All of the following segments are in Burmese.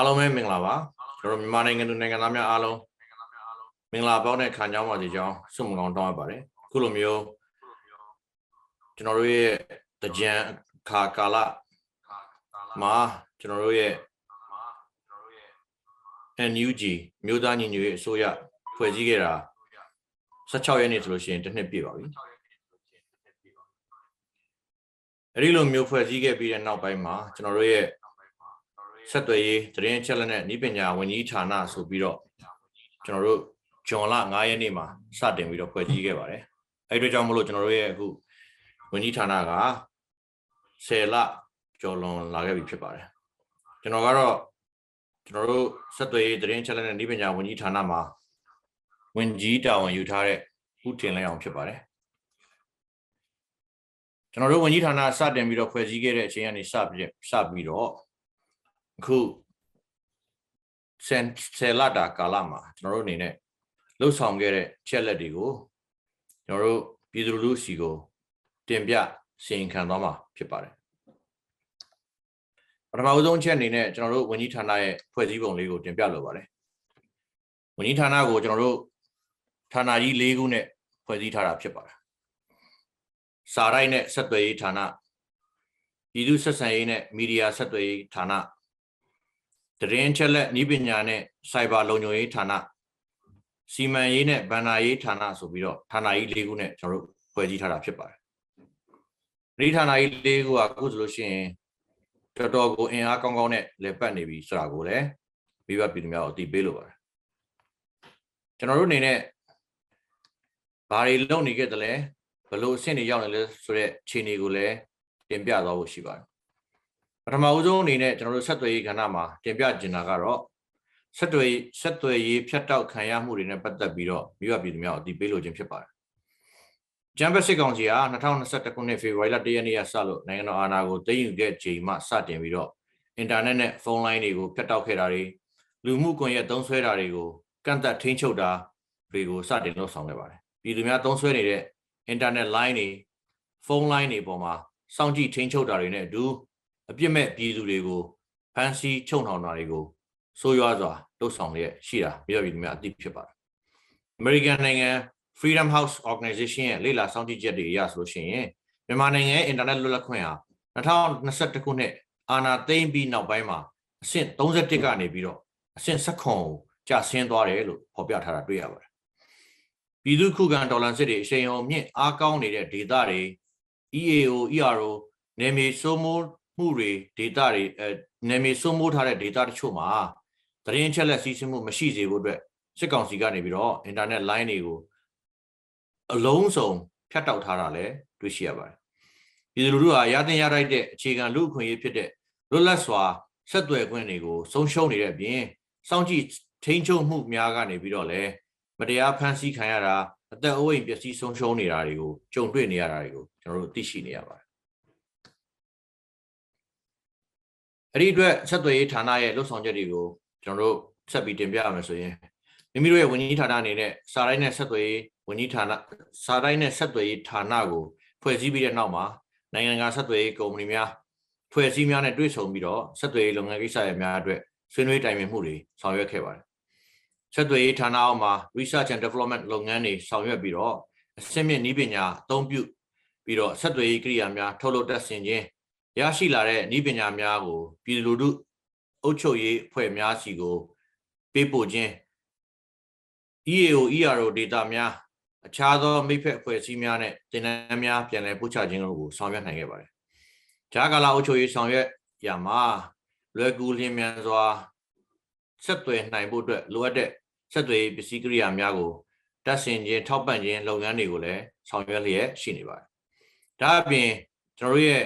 အားလုံးပဲမင်္ဂလာပါကျွန်တော်မြန်မာနိုင်ငံသူနိုင်ငံသားများအားလုံးမင်္ဂလာပေါင်းတဲ့ခံကြောင်းပါစီကြောင်းဆုမကောင်းတောင်းရပါတယ်ခုလိုမျိုးကျွန်တော်တို့ရဲ့တကြံခါကာလမှာကျွန်တော်တို့ရဲ့ NUG မြို့သားညီညွတ်ရေးအစိုးရဖွဲ့စည်းခဲ့တာ16ရက်နေ့ဆိုလို့ရှိရင်တစ်နှစ်ပြည့်ပါပြီအဲ့ဒီလိုမျိုးဖွဲ့စည်းခဲ့ပြီးတဲ့နောက်ပိုင်းမှာကျွန်တော်တို့ရဲ့ ဆက်သွယ်ရေးသတင်းအချက်အလက်နဲ့ဤပညာဝန်ကြီးဌာနဆိုပြီးတော့ကျွန်တော်တို့ဂျွန်လ9ရက်နေ့မှာစတင်ပြီးတော့ဖွဲ့စည်းခဲ့ပါတယ်အဲ့ဒီအတွက်ကြောင့်မလို့ကျွန်တော်တို့ရဲ့အခုဝန်ကြီးဌာနက10လကျော်လွန်လာခဲ့ပြီဖြစ်ပါတယ်ကျွန်တော်ကတော့ကျွန်တော်တို့ဆက်သွယ်ရေးသတင်းအချက်အလက်နဲ့ဤပညာဝန်ကြီးဌာနမှာဝန်ကြီးတာဝန်ယူထားတဲ့ဦးတင်လဲအောင်ဖြစ်ပါတယ်ကျွန်တော်တို့ဝန်ကြီးဌာနစတင်ပြီးတော့ဖွဲ့စည်းခဲ့တဲ့အချိန်ကနေစပြီးစပြီးတော့ အခုဆန်ဆယ်လတာကာလမှာကျွန်တော်တို့အနေနဲ့လှုပ်ဆောင်ခဲ့တဲ့ချက်လက်တွေကိုကျွန်တော်တို့ပြည်သူလူထုစီကို တင်ပြစီရင်ခံသွားမှာဖြစ်ပါတယ်ပထမဦးဆုံးအချက်အနေနဲ့ကျွန်တော်တို့ဝန်ကြီးဌာနရဲ့ဖွဲ့စည်းပုံလေးကိုတင်ပြလိုပါတယ်ဝန်ကြီးဌာနကိုကျွန်တော်တို့ဌာနကြီး၄ခုနဲ့ဖွဲ့စည်းထားတာဖြစ်ပါတယ်စာရိုက်နဲ့ဆက်သွယ်ရေးဌာနပြည်သူဆက်ဆံရေးနဲ့မီဒီယာဆက်သွယ်ရေးဌာန တရင်ချက်လက်ဤပညာနဲ့စိုက်ဘာလုံခြုံရေးဌာနစီမံရေးနဲ့ဗန္နာရေးဌာနဆိုပြီးတော့ဌာနကြီး၄ခုနဲ့ကျွန်တော်တို့ဖွဲ့စည်းထားတာဖြစ်ပါတယ်ဒီဌာနကြီး၄ခုကအခုဆိုလို့ရှိရင်တော်တော်ကိုအင်အားကောင်းကောင်းနဲ့လည်ပတ်နေပြီဆိုတာကိုလည်းမိဘပြည်သူများကိုအသိပေးလိုပါတယ်ကျွန်တော်တို့အနေနဲ့ဘာတွေလုပ်နေခဲ့တယ်လဲဘယ်လိုအဆင့်တွေရောက်နေလဲဆိုတဲ့ခြေအနေကိုလည်းတင်ပြသွားဖို့ရှိပါတယ်ပ ထမဦးဆုံးအနေနဲ့ကျွန်တော်တို့ဆက်သွယ်ရေးကဏ္ဍမှာတင်ပြကျင်တာကတော့ဆက်သွယ်ဆက်သွယ်ရေးဖြတ်တောက်ခံရမှုတွေနဲ့ပတ်သက်ပြီးတော့မိဘပြည်သူများကိုအသိပေးလိုခြင်းဖြစ်ပါတယ်ကျမ်းပတ်စစ်ကောင်စီဟာ2021ခုနှစ်ဖေဖော်ဝါရီလ1ရက်နေ့ကစလို့နိုင်ငံတော်အာဏာကိုသိမ်းယူခဲ့ချိန်မှစတင်ပြီးတော့အင်တာနက်နဲ့ဖုန်းလိုင်းတွေကိုဖြတ်တောက်ခဲ့တာတွေလူမှုကွန်ရက်သုံးစွဲတာတွေကိုကန့်သက်ထိန်းချုပ်တာတွေကိုစတင်လုပ်ဆောင်ခဲ့ပါတယ်ပြည်သူများသုံးစွဲနေတဲ့အင်တာနက်လိုင်းတွေဖုန်းလိုင်းတွေပေါ်မှာစောင့်ကြည့်ထိန်းချုပ်တာတွေနဲ့အတူ အပြစ်မဲ့ပြည်သူတွေကိုဖမ်းဆီးချုပ်နှောင်တာတွေကိုဆိုးရွားစွာလှုပ်ဆောင်လျက်ရှိတာပြည်တော်ပြည်သူများအသိဖြစ်ပါတယ်။ American နိုင်ငံ Freedom House Organization ရဲ့လေ့လာစောင့်ကြည့်ချက်တွေအရဆိုလို့ရှိရင်မြန်မာနိုင်ငံရဲ့အင်တာနက်လွတ်လပ်ခွင့်ဟာ2021ခုနှစ်အာဏာသိမ်းပြီးနောက်ပိုင်းမှာအဆင့်31ကနေပြီးတော့အဆင့်19ကိုကျဆင်းသွားတယ်လို့ဖော်ပြထားတာတွေ့ရပါတယ်။ပြည်သူခုခံဒေါ်လာစစ်တွေအရှိန်အဟုန်မြင့်အားကောင်းနေတဲ့ဒေသတွေ EAO ERO နယ်မြေစိုးမိုး မှုတွေဒေသတွေအဲနယ်မြေစိုးမိုးထားတဲ့ဒေသတချို့မှာသတင်းချက်လက်စီးဆင်းမှုမရှိစေဖို့အတွက်စစ်ကောင်စီကနေပြီးတော့အင်တာနက်လိုင်းတွေကိုအလုံးစုံဖြတ်တောက်ထားတာလည်းတွေ့ရှိရပါတယ်။ပြည်သူလူထုဟာရတဲ့ရလိုက်တဲ့အခြေခံလူ့အခွင့်အရေးဖြစ်တဲ့လွတ်လပ်စွာဆက်သွယ်ခွင့်တွေကိုဆုံးရှုံးနေတဲ့အပြင်စောင့်ကြည့်ထိန်းချုပ်မှုများကနေပြီးတော့လည်းမတရားဖမ်းဆီးခံရတာအသက်အိုးအိမ်ပျက်စီးဆုံးရှုံးနေတာတွေကိုကြုံတွေ့နေရတာတွေကိုကျွန်တော်တို့သိရှိနေရပါတယ် အဲ့ဒီအတွက်ဆက်သွယ်ရေးဌာနရဲ့လှုပ်ဆောင်ချက်တွေကိုကျွန်တော်တို့ဆက်ပြီးတင်ပြရမယ်ဆိုရင်မိမိတို့ရဲ့ဝန်ကြီးဌာနအနေနဲ့စာရိုက်နဲ့ဆက်သွယ်ရေးဝန်ကြီးဌာနစာရိုက်နဲ့ဆက်သွယ်ရေးဌာနကိုဖွဲ့စည်းပြီးတဲ့နောက်မှာနိုင်ငံကဆက်သွယ်ရေးကုမ္ပဏီများဖွဲ့စည်းများနဲ့တွဲဆုံပြီးတော့ဆက်သွယ်ရေးလုပ်ငန်းကိစ္စတွေများအတွက်ဆွေးနွေးတိုင်ပင်မှုတွေဆောင်ရွက်ခဲ့ပါတယ်ဆက်သွယ်ရေးဌာနအောက်မှာ research and development လုပ်ငန်းတွေဆောင်ရွက်ပြီးတော့အဆင့်မြင့်နည်းပညာအသုံးပြုပြီးတော့ဆက်သွယ်ရေးကိရိယာများထုတ်လုပ်တတ်ဆင်ခြင်း ရရှိလာတဲ့နည်းပညာများကိုပြည်သူလူထုအုပ်ချုပ်ရေးအဖွဲ့များစီကိုပေးပို့ခြင်း EAO ERO data များအခြားသောမိဖက်အဖွဲ့အစည်းများနဲ့တင်နန်းများပြန်လည်ပို့ချခြင်းတို့ကိုဆောင်ရွက်နိုင်ခဲ့ပါတယ်။ဂျာကာလာအုပ်ချုပ်ရေးဆောင်ရွက်ရမှာလွယ်ကူလျင်မြန်စွာဆက်သွယ်နိုင်ဖို့အတွက်လိုအပ်တဲ့ဆက်သွယ်ပစ္စည်းကိရိယာများကိုတက်ဆင်ခြင်းထောက်ပံ့ခြင်းလုပ်ငန်းတွေကိုလည်းဆောင်ရွက်လျက်ရှိနေပါတယ်။ဒါအပြင်ကျွန်တော်တို့ရဲ့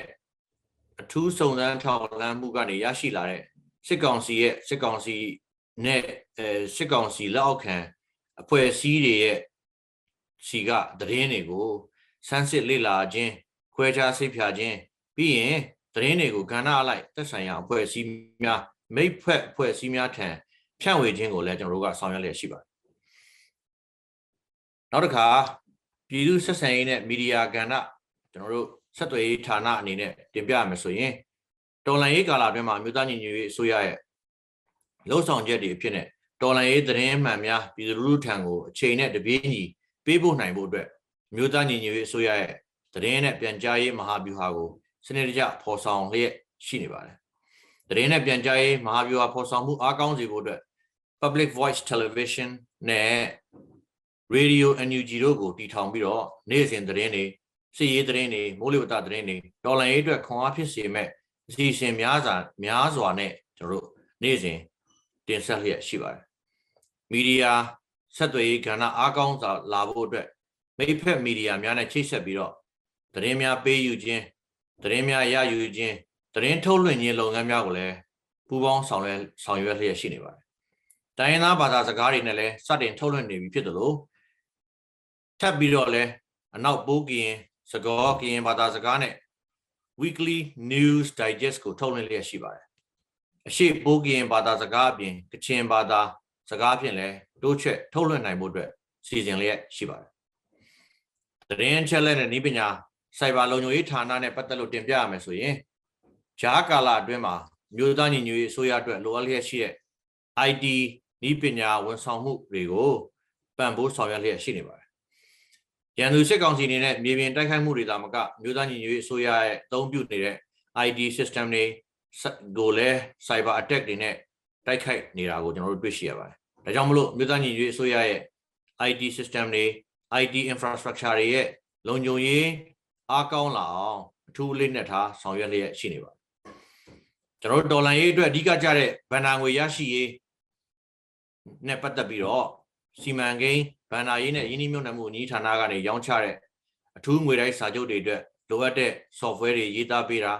အထူးစုံစမ်းထောက်လှမ်းမှုကနေရရှိလာတဲ့စစ်ကောင်စီရဲ့စစ်ကောင်စီနဲ့အဲစစ်ကောင်စီလက်အောက်ခံအဖွဲ့အစည်းတွေရဲ့စီကသတင်းတွေကိုစမ်းစစ်လေ့လာခြင်းခွဲခြားစိတ်ဖြာခြင်းပြီးရင်သတင်းတွေကိုကဏ္ဍအလိုက်သက်ဆိုင်ရာအဖွဲ့အစည်းများမိတ်ဖက်အဖွဲ့အစည်းများထံဖြန့်ဝေခြင်းကိုလည်းကျွန်တော်တို့ကဆောင်ရွက်လျက်ရှိပါတယ်နောက်တစ်ခါပြည်သူဆက်ဆံရေးနဲ့မီဒီယာကဏ္ဍကျွန်တော်တို့ ဆက်သွယ်ရေးဌာနအနေနဲ့တင်ပြရမယ်ဆိုရင်တော်လန်ရေးကာလအတွင်းမှာမြို့သားညီညွတ်ရေးအစိုးရရဲ့လှုပ်ဆောင်ချက်တွေအဖြစ်နဲ့တော်လန်ရေးသတင်းမှန်များပြည်သူလူထုထံကိုအချိန်နဲ့တပြေးညီပေးပို့နိုင်ဖို့အတွက်အမျိုးသားညီညွတ်ရေးအစိုးရရဲ့သတင်းနဲ့ပြန်ကြားရေးမဟာဗျူဟာကိုစနစ်တကျဖော်ဆောင်လျက်ရှိနေပါတယ်။သတင်းနဲ့ပြန်ကြားရေးမဟာဗျူဟာဖော်ဆောင်မှုအားကောင်းစေဖို့အတွက် Public Voice Television နဲ့ Radio NUG တို့ကိုတည်ထောင်ပြီးတော့နေ့စဉ်သတင်းတွေ စီရေးသတင်းတွေမိုးလေဝသသတင်းတွေဒေါ်လာရေးအတွက်ခွန်အားဖြစ်စေမဲ့အစီအစဉ်များစွာများစွာနဲ့ကျွန်တော်တို့နေ့စဉ်တင်ဆက်လျက်ရှိပါတယ်။မီဒီယာဆက်သွယ်ရေးကဏ္ဍအားကောင်းစွာလာဖို့အတွက်မိဖက်မီဒီယာများနဲ့ချိတ်ဆက်ပြီးတော့သတင်းများပေးယူခြင်းသတင်းများရယူခြင်းသတင်းထုတ်လွှင့်ခြင်းလုပ်ငန်းများကိုလည်းပူးပေါင်းဆောင်ရွက်ဆောင်ရွက်လျက်ရှိနေပါတယ်။တိုင်းရင်းသားဘာသာစကားတွေနဲ့လည်းစတင်ထုတ်လွှင့်နေပြီဖြစ်တယ်လို့ထပ်ပြီးတော့လည်းအနောက်ပိုးကရင် စကောကရင်ဘာသာစကားနဲ့ weekly news digest ကိုထုတ်လွှင့်လျက်ရှိပါတယ်။အရှိပိုးကရင်ဘာသာစကားအပြင်ကချင်ဘာသာစကားဖြင့်လည်းတိုးချက်ထုတ်လွှင့်နိုင်ဖို့အတွက်စီစဉ်လျက်ရှိပါတယ်။သတင်းချက်လက်နဲ့ဤပညာစိုက်ဘာလုံခြုံရေးဌာနနဲ့ပတ်သက်လို့တင်ပြရမယ်ဆိုရင်ဂျားကာလအတွင်းမှာမြို့သားညီညွတ်ရေးအစိုးရအတွက်လိုအပ်လျက်ရှိတဲ့ IT ဤပညာဝန်ဆောင်မှုတွေကိုပံ့ပိုးဆောင်ရွက်လျက်ရှိနေပါတယ်။ ရန်သူစစ်ကောင်စီအနေနဲ့မြေပြင်တိုက်ခိုက်မှုတွေသာမကမြို့သားညီညွတ်ရေးအစိုးရရဲ့အသုံးပြုနေတဲ့ IT system တွေကိုလည်း cyber attack တွေနဲ့တိုက်ခိုက်နေတာကိုကျွန်တော်တို့တွေ့ရှိရပါတယ်။ဒါကြောင့်မလို့မြို့သားညီညွတ်ရေးအစိုးရရဲ့ IT system တွေ IT infrastructure တွေရဲ့လုံခြုံရေးအားကောင်းလာအောင်အထူးအလေးနက်ထားဆောင်ရွက်လျက်ရှိနေပါတယ်။ကျွန်တော်တို့ဒေါ်လာရေးအတွက်အဓိကကျတဲ့ဗန်နာငွေရရှိရေးနဲ့ပတ်သက်ပြီးတော့ စီမံကိန်းဗန်နာရေးနဲ့ယင်းနှိမ့်မြုပ်နှံမှုအကြီးဌာနကနေရောင်းချတဲ့အထူးငွေတိုက်စာချုပ်တွေအတွက်လိုအပ်တဲ့ software တွေရေးသားပေးတာ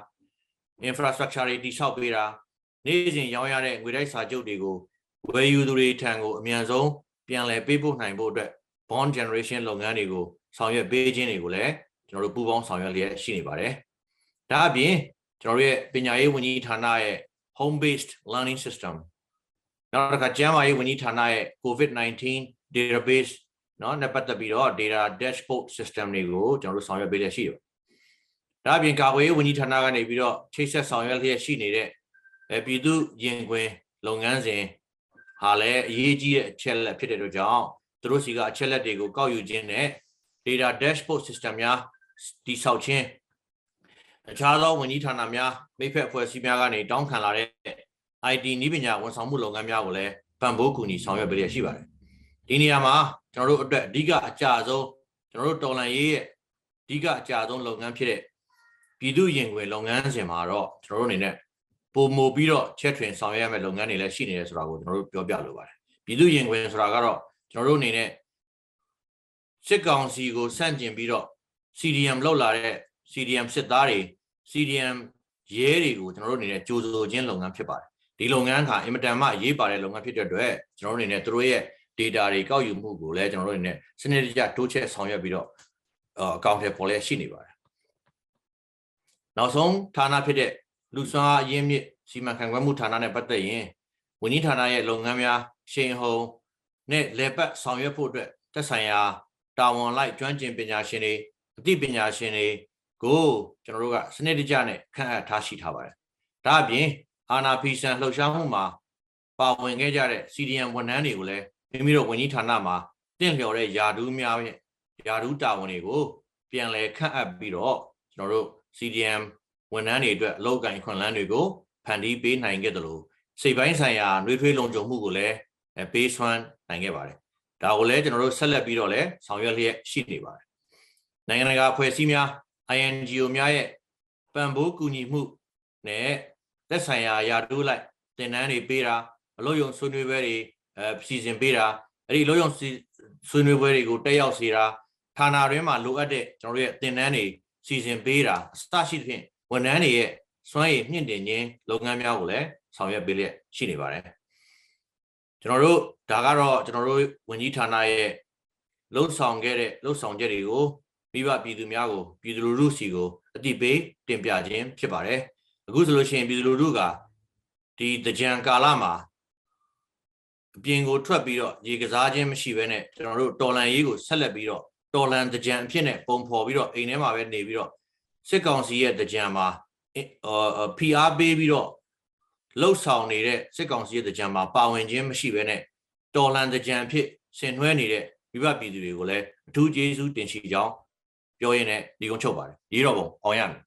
infrastructure တွေတည်ဆောက်ပေးတာနေ့စဉ်ရောင်းရတဲ့ငွေတိုက်စာချုပ်တွေကိုဝယ်ယူသူတွေထံကိုအမြန်ဆုံးပြန်လည်ပေးပို့နိုင်ဖို့အတွက် bond generation လုပ်ငန်းတွေကိုဆောင်ရွက်ပေးခြင်းတွေကိုလည်းကျွန်တော်တို့ပူးပေါင်းဆောင်ရွက်လျက်ရှိနေပါတယ်။ဒါအပြင်ကျွန်တော်တို့ရဲ့ပညာရေးဝန်ကြီးဌာနရဲ့ home based learning system နောက်တစ်ခါကျန်းမာရေးဝန်ကြီးဌာနရဲ့ COVID-19 database เนาะနဲ့ပတ်သက်ပြီးတော့ data dashboard system တွေကိုကျွန်တော်တို့ဆောင်ရွက်ပေးလျက်ရှိတယ်။ဒါအပြင်ကာကွယ်ရေးဝန်ကြီးဌာနကနေပြီးတော့ချိတ်ဆက်ဆောင်ရွက်လျက်ရှိနေတဲ့အဲပြည်သူရင်ခွင်လုပ်ငန်းစဉ်ဟာလည်းအရေးကြီးတဲ့အချက်လက်ဖြစ်တဲ့အတွက်ကြောင့်သူတို့စီကအချက်လက်တွေကိုကောက်ယူခြင်းနဲ့ data dashboard system များတည်ဆောက်ခြင်းအခြားသောဝန်ကြီးဌာနများမိဖက်အဖွဲ့အစည်းများကနေတောင်းခံလာတဲ့ IT နည်းပညာဝန်ဆောင်မှုလုပ်ငန်းများကိုလည်းပံ့ပိုးကူညီဆောင်ရွက်ပေးရရှိပါတယ်ဒီနေရာမှာကျွန်တော်တို့အတွက်အဓိကအကြဆုံးကျွန်တော်တို့တော်လန်ရေးရဲ့အဓိကအကြဆုံးလုပ်ငန်းဖြစ်တဲ့ပြည်သူရင်ခွင်လုပ်ငန်းစဉ်မှာတော့ကျွန်တော်တို့အနေနဲ့ပုံမူပြီးတော့ချက်ထွင်ဆောင်ရွက်ရမယ့်လုပ်ငန်းတွေလည်းရှိနေတယ်ဆိုတာကိုကျွန်တော်တို့ပြောပြလိုပါတယ်ပြည်သူရင်ခွင်ဆိုတာကတော့ကျွန်တော်တို့အနေနဲ့စစ်ကောင်စီကိုစန့်ကျင်ပြီးတော့ CDM လောက်လာတဲ့ CDM စစ်သားတွေ CDM ရဲတွေကိုကျွန်တော်တို့အနေနဲ့ကြိုးစိုးခြင်းလုပ်ငန်းဖြစ်ပါတယ် ဒီလုပ်ငန်းကအင်မတန်မှအရေးပါတဲ့လုပ်ငန်းဖြစ်တဲ့အတွက်ကျွန်တော်တို့အနေနဲ့တို့ရဲ့ data တွေကောက်ယူမှုကိုလည်းကျွန်တော်တို့အနေနဲ့စနစ်တကျတိုးချဲ့ဆောင်ရွက်ပြီးတော့အကောင့်ထဲပေါ်လဲရှိနေပါတယ်နောက်ဆုံးဌာနဖြစ်တဲ့လူစွမ်းအရင်းမြစ်စီမံခန့်ခွဲမှုဌာနနဲ့ပတ်သက်ရင်ဝန်ကြီးဌာနရဲ့လုပ်ငန်းများရှင်ဟုံနဲ့လေပတ်ဆောင်ရွက်ဖို့အတွက်သက်ဆိုင်ရာတာဝန်လိုက်ကျွမ်းကျင်ပညာရှင်တွေအသိပညာရှင်တွေကိုကျွန်တော်တို့ကစနစ်တကျနဲ့ခန့်အပ်ထားရှိထားပါတယ်ဒါအပြင် အာနာဖီဆန်လှုပ်ရှားမှုမှာပါဝင်ခဲ့ကြတဲ့ CDM ဝန်ထမ်းတွေကိုလည်းမိမိတို့ဝန်ကြီးဌာနမှာတင့်လျော်တဲ့ယာဒူးများရဲ့ယာဒူးတာဝန်တွေကို ပြန်လည်ခန့်အပ်ပြီးတော့ကျွန်တော်တို့ CDM ဝန်ထမ်းတွေအတွက်အလုပ်ကိုင်ခွင့်လန်းတွေကိုဖန်တီးပေးနိုင်ခဲ့တယ်လို့စိတ်ပိုင်းဆိုင်ရာနှွေးထွေးလုံခြုံမှုကိုလည်းပေးစွမ်းနိုင်ခဲ့ပါတယ်ဒါကိုလည်းကျွန်တော်တို့ဆက်လက်ပြီးတော့လည်းဆောင်ရွက်လျက်ရှိနေပါတယ်နိုင်ငံတကာအဖွဲ့အစည်းများ INGO များရဲ့ပံ့ပိုးကူညီမှုနဲ့ သက်ဆိုင်ရာယာတိုးလိုက်သင်တန်းတွေပေးတာအလို့ယုံဆွေးနွေးပွဲတွေအဲစီစဉ်ပေးတာအဲ့ဒီလို့ယုံဆွေးနွေးပွဲတွေကိုတက်ရောက်စေတာဌာနတွင်းမှာလိုအပ်တဲ့ကျွန်တော်တို့ရဲ့သင်တန်းတွေစီစဉ်ပေးတာအစရှိသဖြင့်ဝန်ထမ်းတွေရဲ့စွမ်းရည်မြင့်တင်ခြင်းလုပ်ငန်းများကိုလည်းဆောင်ရွက်ပေးလျက်ရှိနေပါတယ်ကျွန်တော်တို့ဒါကတော့ကျွန်တော်တို့ဝန်ကြီးဌာနရဲ့လှုပ်ဆောင်ခဲ့တဲ့လှုပ်ဆောင်ချက်တွေကိုမိဘပြည်သူများကိုပြည်သူလူထုစီကိုအတိပေးတင်ပြခြင်းဖြစ်ပါတယ် အခုဆိုလို့ရှိရင်ပြည်သူလူထုကဒီတကြံကာလမှာအပြင်ကိုထွက်ပြီးတော့ရေကစားခြင်းမရှိဘဲနဲ့ကျွန်တော်တို့တော်လန်ရေးကိုဆက်လက်ပြီးတော့တော်လန်တကြံအဖြစ်နဲ့ပုံဖော်ပြီးတော့အိမ်ထဲမှာပဲနေပြီးတော့စစ်ကောင်စီရဲ့တကြံမှာဖိအားပေးပြီးတော့လှုပ်ဆောင်နေတဲ့စစ်ကောင်စီရဲ့တကြံမှာပါဝင်ခြင်းမရှိဘဲနဲ့တော်လန်တကြံဖြစ်ဆင်နွှဲနေတဲ့မိဘပြည်သူတွေကိုလည်းအထူးကျေးဇူးတင်ရှိကြောင်းပြောရင်းနဲ့ဒီကုန်းချုပ်ပါတယ်ရေးတော်ပုံအောင်ရမယ်